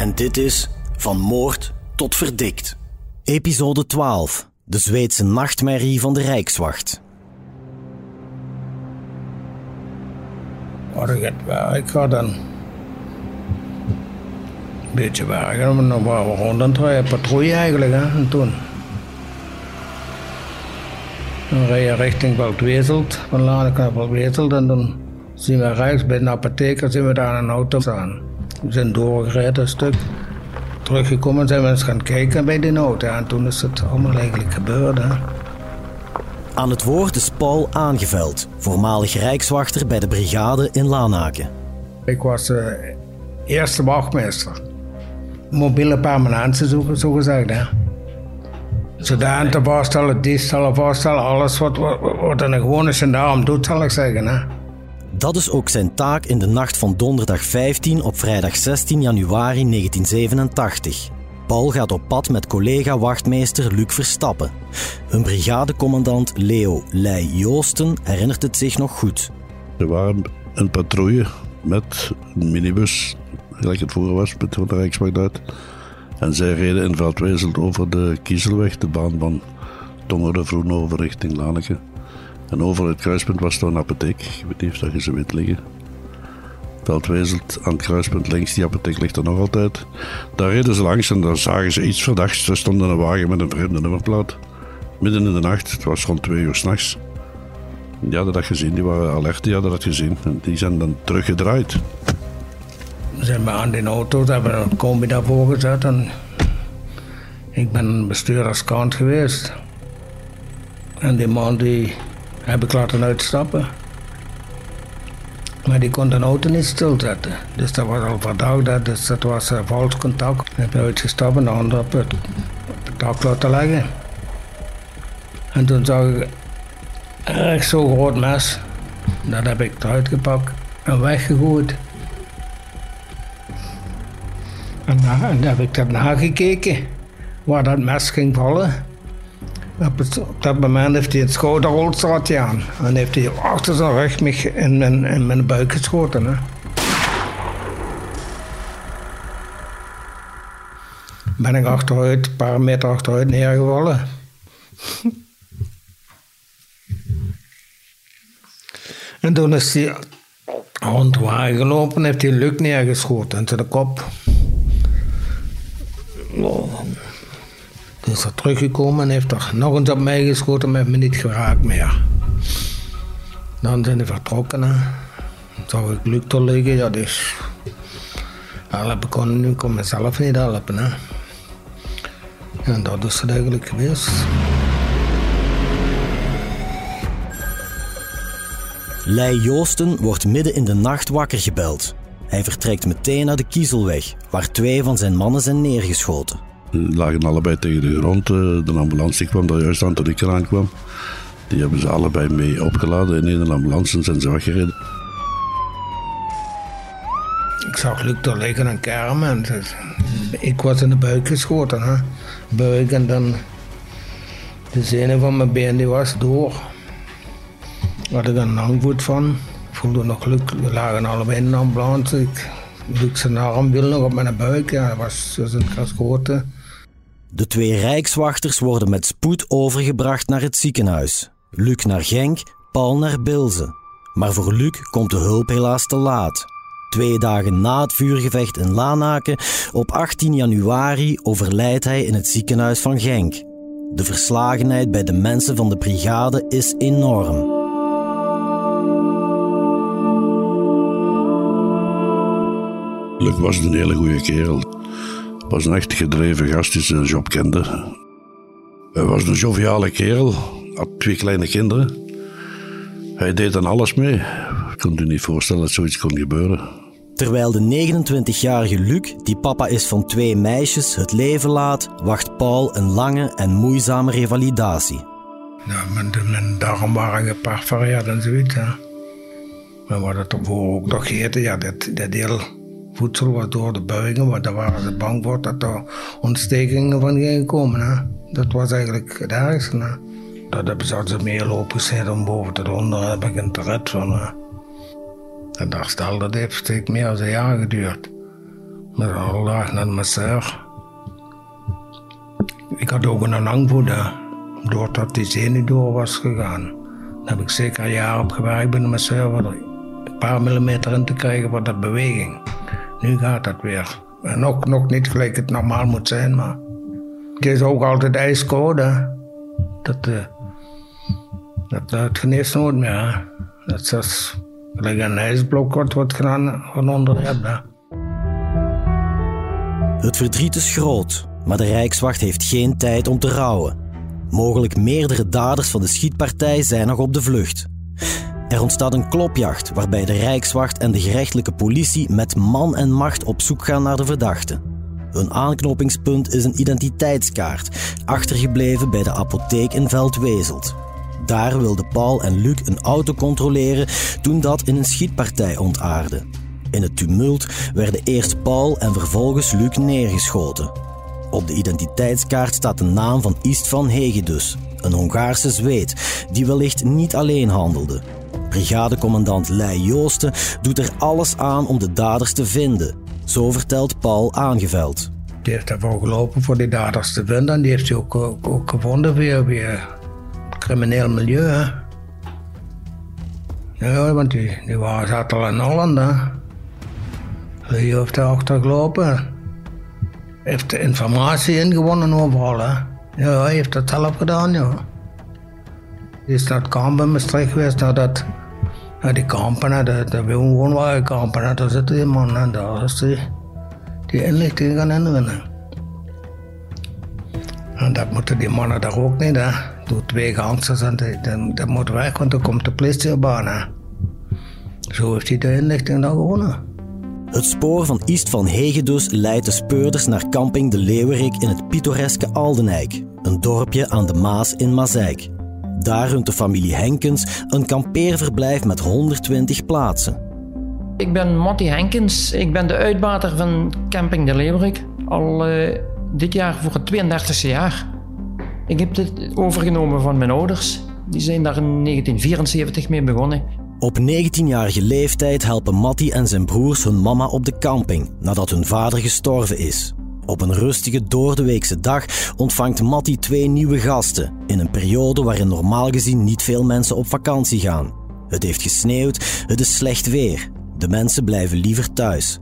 en dit is Van Moord tot Verdikt. Episode 12. De Zweedse nachtmerrie van de Rijkswacht. Ik ga dan een beetje werken. Maar dan waren we rond het patrouille eigenlijk. Hè, en toen. Dan reed je richting Waldwezelt, van Lanek naar Waldwezelt. En dan zien we rechts bij de apotheek, zien we daar een auto staan. We zijn doorgereden een stuk. Teruggekomen zijn we eens gaan kijken bij die auto. En toen is het allemaal eigenlijk gebeurd. Hè. Aan het woord is Paul Aangeveld, voormalig rijkswachter bij de brigade in Lanaken. Ik was de eerste wachtmeester. Mobiele permanentie, zo, zo gezegd. Hè. Studenten vaststellen, diefstallen vaststellen, alles wat, wat, wat een gewone gendarm doet, zal ik zeggen. Hè. Dat is ook zijn taak in de nacht van donderdag 15 op vrijdag 16 januari 1987. Paul gaat op pad met collega-wachtmeester Luc Verstappen. Hun brigadecommandant Leo Leij Joosten herinnert het zich nog goed. Er waren een patrouille met een minibus, gelijk het vroeger was, met de Rijkswacht uit. En zij reden in Veldwijzelt over de Kiezelweg, de baan van Tongeren, Vroenhoven richting Laneke. En over het kruispunt was er een apotheek. Ik weet niet of dat je ze weet liggen. Veldwijzelt aan het kruispunt links, die apotheek ligt er nog altijd. Daar reden ze langs en daar zagen ze iets verdachts. Er stond een wagen met een vreemde nummerplaat. Midden in de nacht, het was rond twee uur s'nachts. Die hadden dat gezien, die waren alert, die hadden dat gezien. En die zijn dan teruggedraaid. We zijn bij aan die auto's, hebben een combi daarvoor gezet. En ik ben bestuurderskant geweest. En die man die heb ik laten uitstappen. Maar die kon de auto niet stilzetten. Dus dat was al verdacht, dat, dus dat was uh, vals contact. Ik heb uitgestapt en de handen op het, dak laten leggen. En toen zag ik echt zo'n groot mes. Dat heb ik eruit gepakt en weggegooid. En, na, en heb ik daarna gekeken waar dat mes ging vallen. Op, het, op dat moment heeft hij het schouderholstraatje aan. En heeft hij achter zijn rug me in mijn, in mijn buik geschoten. Hè. Ben ik achteruit, een paar meter achteruit neergevallen. en toen is hij rond de gelopen en heeft hij Luc neergeschoten in zijn kop. Toen is er teruggekomen en heeft er nog eens op mij geschoten, maar heeft me niet geraakt meer. Dan zijn ze vertrokken. Dan zag ik Luc liggen, ja dus... Helpen kon, nu kon mezelf niet helpen. Hè. En dat is het eigenlijk geweest. Lei Joosten wordt midden in de nacht wakker gebeld. Hij vertrekt meteen naar de Kiezelweg, waar twee van zijn mannen zijn neergeschoten. Lagen allebei tegen de grond. eh, De ambulance kwam daar juist aan toen ik eraan kwam. Die hebben ze allebei mee opgeladen in een ambulance en zijn ze weggereden. Ik zag Luc er liggen en kermen. Ik was in de buik geschoten. Hè. Buik en dan... De zenuw van mijn been die was door. Daar had ik een hangvoet van. Ik voelde nog Luc. We lagen allebei in de ambulance. Ik, Luc zijn arm wil nog op mijn buik. Ja, dat was zo zijn geschoten. De twee rijkswachters worden met spoed overgebracht naar het ziekenhuis. Luc naar Genk, Paul naar Bilze. Maar voor Luc komt de hulp helaas te laat. Twee dagen na het vuurgevecht in Lanaken, op 18 januari, overlijdt hij in het ziekenhuis van Genk. De verslagenheid bij de mensen van de brigade is enorm. Luc was een hele goede kerel. Was een echt gedreven gast die zijn job kende. Hij was een joviale kerel, had twee kleine kinderen. Hij deed aan alles mee. Ik kon je niet voorstellen dat zoiets kon gebeuren. Terwijl de 29-jarige Luc, die papa is van twee meisjes, het leven laat, wacht Paul een lange en moeizame revalidatie. Ja, mijn, mijn darm waren geperforeerd en zoiets. Hè. We hadden tevoren ook nog gegeten. Ja, dat, dat deel voedsel door de buigingen, want daar waren ze bang voor dat er ontstekingen van gingen komen. Hè. Dat was eigenlijk het ergste. Hè. Dat hebben ze als meer opgezet om boven te onder heb ik een teret van. Hè. En daar stelde dat heeft meer dan een jaar geduurd. Met al dag naar de masseur. Ik had ook een hangvoet, doordat die zenuw door was gegaan. Daar heb ik zeker een jaar op gewerkt bij de masseur, een paar millimeter in te krijgen van dat beweging. Nu gaat dat weer. En nog, nog niet gelijk het normaal moet zijn, maar het is ook altijd ijskoud. Dat, uh, dat, dat geneest nooit meer. Hè. Dat is als gelijk een ijsblok wordt, wordt gedaan van onder Het verdriet is groot, maar de Rijkswacht heeft geen tijd om te rouwen. Mogelijk meerdere daders van de schietpartij zijn nog op de vlucht. Er ontstaat een klopjacht waarbij de Rijkswacht en de gerechtelijke politie met man en macht op zoek gaan naar de verdachte. Een aanknopingspunt is een identiteitskaart, achtergebleven bij de apotheek in Veldwezelt. Daar wilden Paul en Luc een auto controleren toen dat in een schietpartij ontaarde. In het tumult werden eerst Paul en vervolgens Luc neergeschoten. Op de identiteitskaart staat de naam van East van Hegedus, een Hongaarse zweet die wellicht niet alleen handelde. Brigadecommandant Lei Joosten doet er alles aan om de daders te vinden. Zo vertelt Paul Aangeveld. Die heeft ervoor gelopen voor die daders te vinden en die heeft hij ook, ook, gevonden via, via crimineel milieu. Ja, want die, die waren, al in Holland. Hè. Hij heeft erachter gelopen. Heeft de informatie ingewonnen overal. Hè. Ja, hij heeft dat zelf gedaan, ja. Is naar het kamp in Maastricht geweest, naar dat ja, die kampen, de, de woonwagenkampen, daar zitten die mannen daar is die, die inlichting gaan inwinnen. En dat moeten die mannen daar ook niet, hè. Door twee gangsters en dat, dat moet weg, want dan komt de politie op Zo heeft hij de inlichting dan gewonnen. Het spoor van East van Hegen dus leidt de speurders naar camping De Leeuwerik in het pittoreske Aldenijk, een dorpje aan de Maas in Mazeik. Daar runt de familie Henkens een kampeerverblijf met 120 plaatsen. Ik ben Matty Henkens. Ik ben de uitbater van Camping de Leeuwerik. Al uh, dit jaar voor het 32e jaar. Ik heb dit overgenomen van mijn ouders. Die zijn daar in 1974 mee begonnen. Op 19-jarige leeftijd helpen Matty en zijn broers hun mama op de camping nadat hun vader gestorven is. Op een rustige doordeweekse dag ontvangt Matty twee nieuwe gasten in een periode waarin normaal gezien niet veel mensen op vakantie gaan. Het heeft gesneeuwd, het is slecht weer. De mensen blijven liever thuis.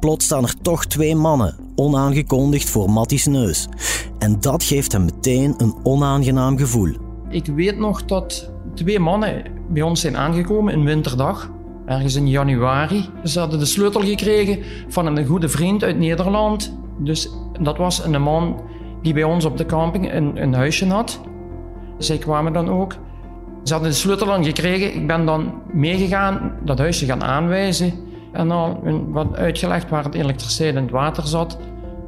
Plots staan er toch twee mannen, onaangekondigd voor Matty's neus. En dat geeft hem meteen een onaangenaam gevoel. Ik weet nog dat twee mannen bij ons zijn aangekomen een winterdag, ergens in januari. Ze hadden de sleutel gekregen van een goede vriend uit Nederland dus dat was een man die bij ons op de camping een, een huisje had. Zij kwamen dan ook. Ze hadden de sleutel dan gekregen. Ik ben dan meegegaan, dat huisje gaan aanwijzen. En dan wat uitgelegd waar het elektriciteit in het water zat.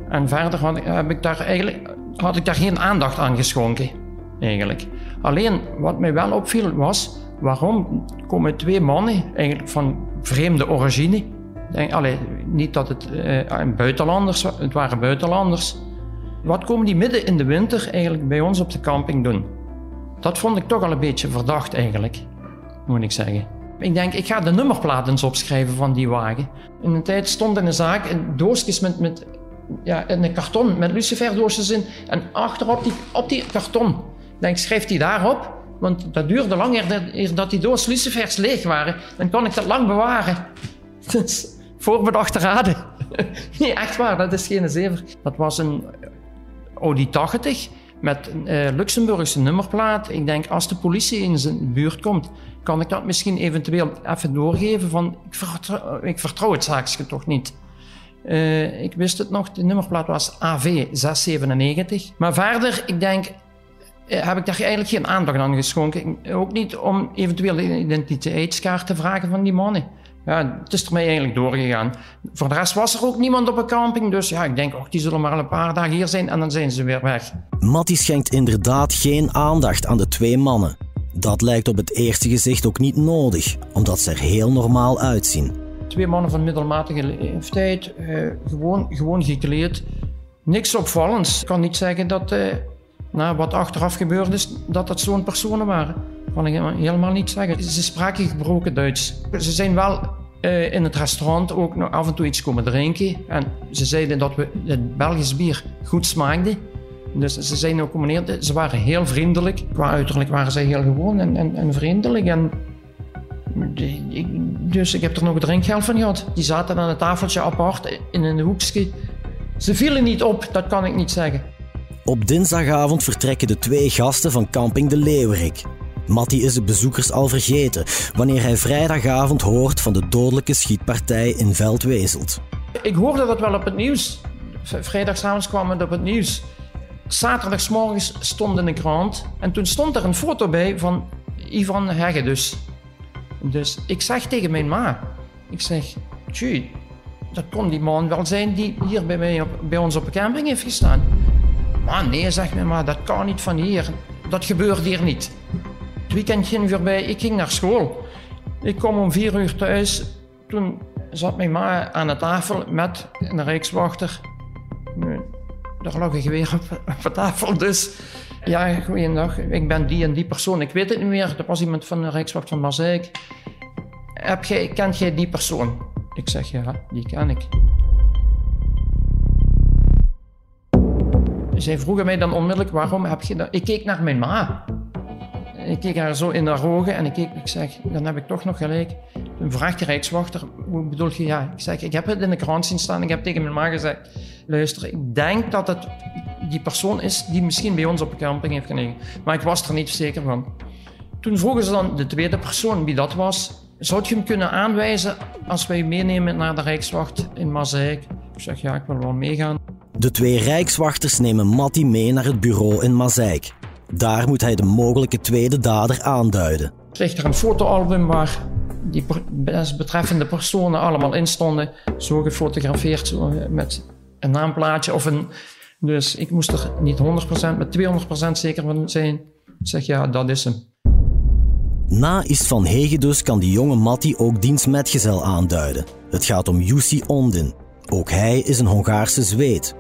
En verder had, heb ik daar eigenlijk, had ik daar geen aandacht aan geschonken. Eigenlijk. Alleen wat mij wel opviel was, waarom komen twee mannen eigenlijk van vreemde origine allee, niet dat het uh, buitenlanders het waren buitenlanders. Wat komen die midden in de winter eigenlijk bij ons op de camping doen? Dat vond ik toch al een beetje verdacht eigenlijk, moet ik zeggen. Ik denk, ik ga de nummerplaat eens opschrijven van die wagen. In een tijd stond in een zaak doosjes met, met ja, in een karton met luciferdoosjes in. En achterop die, op die karton, denk, schrijf die daarop. Want dat duurde lang eer dat die doos lucifers leeg waren. Dan kon ik dat lang bewaren. Dus voorbedachte raden. nee, echt waar, dat is geen zever. Dat was een Audi 80 met een uh, Luxemburgse nummerplaat. Ik denk, als de politie in zijn buurt komt, kan ik dat misschien eventueel even doorgeven van ik vertrouw, het zaakje toch niet. Uh, ik wist het nog, de nummerplaat was AV 697. Maar verder, ik denk, eh, heb ik daar eigenlijk geen aandacht aan geschonken. Ook niet om eventueel de identiteitskaart te vragen van die mannen. Ja, het is er mij eigenlijk doorgegaan. Voor de rest was er ook niemand op een camping, dus ja, ik denk, oh, die zullen maar een paar dagen hier zijn en dan zijn ze weer weg. Mattie schenkt inderdaad geen aandacht aan de twee mannen. Dat lijkt op het eerste gezicht ook niet nodig, omdat ze er heel normaal uitzien. Twee mannen van middelmatige leeftijd, eh, gewoon, gewoon gekleed. Niks opvallends. Ik kan niet zeggen dat, eh, na wat achteraf gebeurd is, dat dat zo'n personen waren. Kan ik helemaal niet zeggen. Ze spraken gebroken Duits. Ze zijn wel uh, in het restaurant ook nog af en toe iets komen drinken. En ze zeiden dat we het Belgisch bier goed smaakte. Dus ze zijn ook combineerd. Ze waren heel vriendelijk. Qua uiterlijk waren ze heel gewoon en, en, en vriendelijk. En dus ik heb er nog drinkgeld van gehad. Die zaten aan een tafeltje apart in een hoekje. Ze vielen niet op, dat kan ik niet zeggen. Op dinsdagavond vertrekken de twee gasten van camping De Leeuwerik. Matti is de bezoekers al vergeten wanneer hij vrijdagavond hoort van de dodelijke schietpartij in Veldwezelt. Ik hoorde dat wel op het nieuws. Vrijdagavond kwam het op het nieuws. Zaterdagsmorgens stond in de krant en toen stond er een foto bij van Ivan Hegge dus. Dus ik zeg tegen mijn ma, ik zeg, tjie, dat kon die man wel zijn die hier bij, mij bij ons op de camping heeft gestaan. Maar nee, zegt mijn ma, dat kan niet van hier. Dat gebeurt hier niet. Het weekend ging voorbij, ik ging naar school. Ik kom om vier uur thuis. Toen zat mijn ma aan de tafel met een rijkswachter. Daar lag een geweer op, op de tafel, dus... Ja, goeiedag, ik ben die en die persoon. Ik weet het niet meer. Er was iemand van de Rijkswacht van Marseille. Heb jij, kent jij die persoon? Ik zeg ja, die ken ik. Zij vroegen mij dan onmiddellijk, waarom heb je dat? Ik keek naar mijn ma. Ik keek haar zo in haar ogen en ik, keek, ik zeg, dan heb ik toch nog gelijk. Toen vraagt Rijkswachter, hoe bedoel je? Ja, ik zeg, ik heb het in de krant zien staan. Ik heb tegen mijn ma gezegd, luister, ik denk dat het die persoon is die misschien bij ons op de camping heeft gelegen. Maar ik was er niet zeker van. Toen vroegen ze dan de tweede persoon wie dat was. Zou je hem kunnen aanwijzen als wij meenemen naar de Rijkswacht in Mazeik? Ik zeg ja, ik wil wel meegaan. De twee Rijkswachters nemen Matti mee naar het bureau in Mazeik. Daar moet hij de mogelijke tweede dader aanduiden. Ligt er een fotoalbum waar die betreffende personen allemaal in stonden. Zo gefotografeerd zo met een naamplaatje of een... Dus ik moest er niet 100%, met 200% zeker van zijn. Ik zeg ja, dat is hem. Na Is van Hegen dus kan die jonge Matti ook dienstmetgezel aanduiden. Het gaat om Jussi Ondin. Ook hij is een Hongaarse zweet.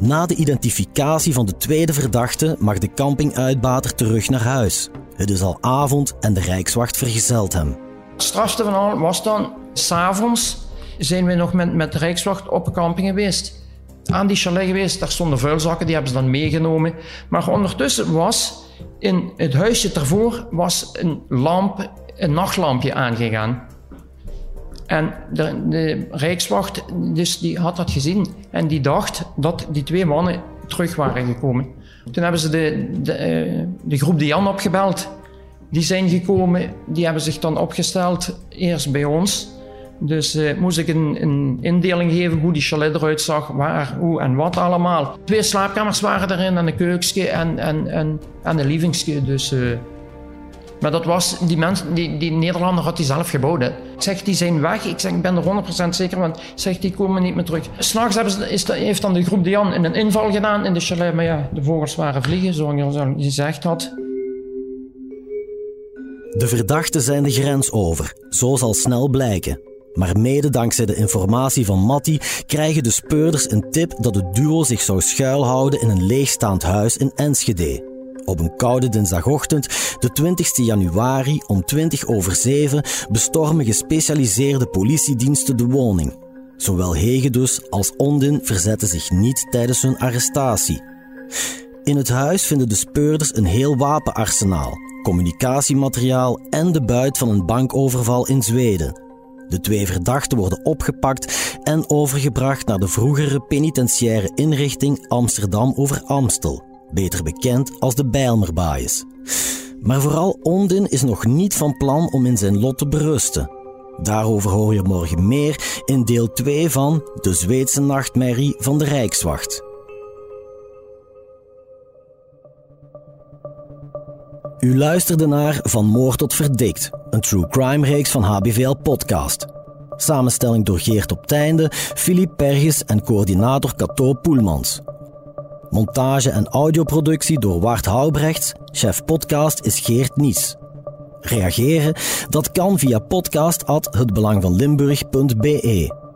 Na de identificatie van de tweede verdachte mag de campinguitbater terug naar huis. Het is al avond en de Rijkswacht vergezelt hem. Het strafste van al was dan, s'avonds zijn we nog met, met de Rijkswacht op camping geweest. Aan die chalet geweest, daar stonden vuilzakken, die hebben ze dan meegenomen. Maar ondertussen was in het huisje ervoor was een lamp, een nachtlampje aangegaan. En de, de, Rijkswacht dus die had dat gezien en die dacht dat die twee mannen terug waren gekomen. Toen hebben ze de, de, eh, de groep Jan opgebeld. Die zijn gekomen, die hebben zich dan opgesteld, eerst bij ons. Dus uh, moest ik een, een, indeling geven hoe die chalet eruit zag, waar, hoe en wat allemaal. Twee slaapkamers waren erin en een keukentje en, en, en, en een livingstje. Dus, uh, maar dat was, die mensen, die, die Nederlander had die zelf gebouwd. Ik zeg, die zijn weg. Ik zeg, ik ben er 100% zeker, want zeg, die komen niet meer terug. S'nachts heeft dan de groep Dian een inval gedaan in de chalet. Maar ja, de vogels waren vliegen, zoals je gezegd had. De verdachten zijn de grens over. Zo zal snel blijken. Maar mede dankzij de informatie van Matti krijgen de speurders een tip dat het duo zich zou schuilhouden in een leegstaand huis in Enschede. Op een koude dinsdagochtend, de 20 januari om 20 over 7, bestormen gespecialiseerde politiediensten de woning. Zowel Hegedus als Ondin verzetten zich niet tijdens hun arrestatie. In het huis vinden de speurders een heel wapenarsenaal, communicatiemateriaal en de buit van een bankoverval in Zweden. De twee verdachten worden opgepakt en overgebracht naar de vroegere penitentiaire inrichting Amsterdam over Amstel, beter bekend als de Bijlmerbaaiers. Maar vooral Ondin is nog niet van plan om in zijn lot te berusten. Daarover hoor je morgen meer in deel 2 van De Zweedse nachtmerrie van de Rijkswacht. U luisterde naar Van Moord tot Verdikt, een true crime reeks van HBVL Podcast. Samenstelling door Geert op Teinde, Philippe Perges en coördinator Cato Poelmans. Montage en audioproductie door Wart Houbrechts. Chef podcast is Geert Nies. Reageren? Dat kan via podcast@hetbelangvanlimburg.be.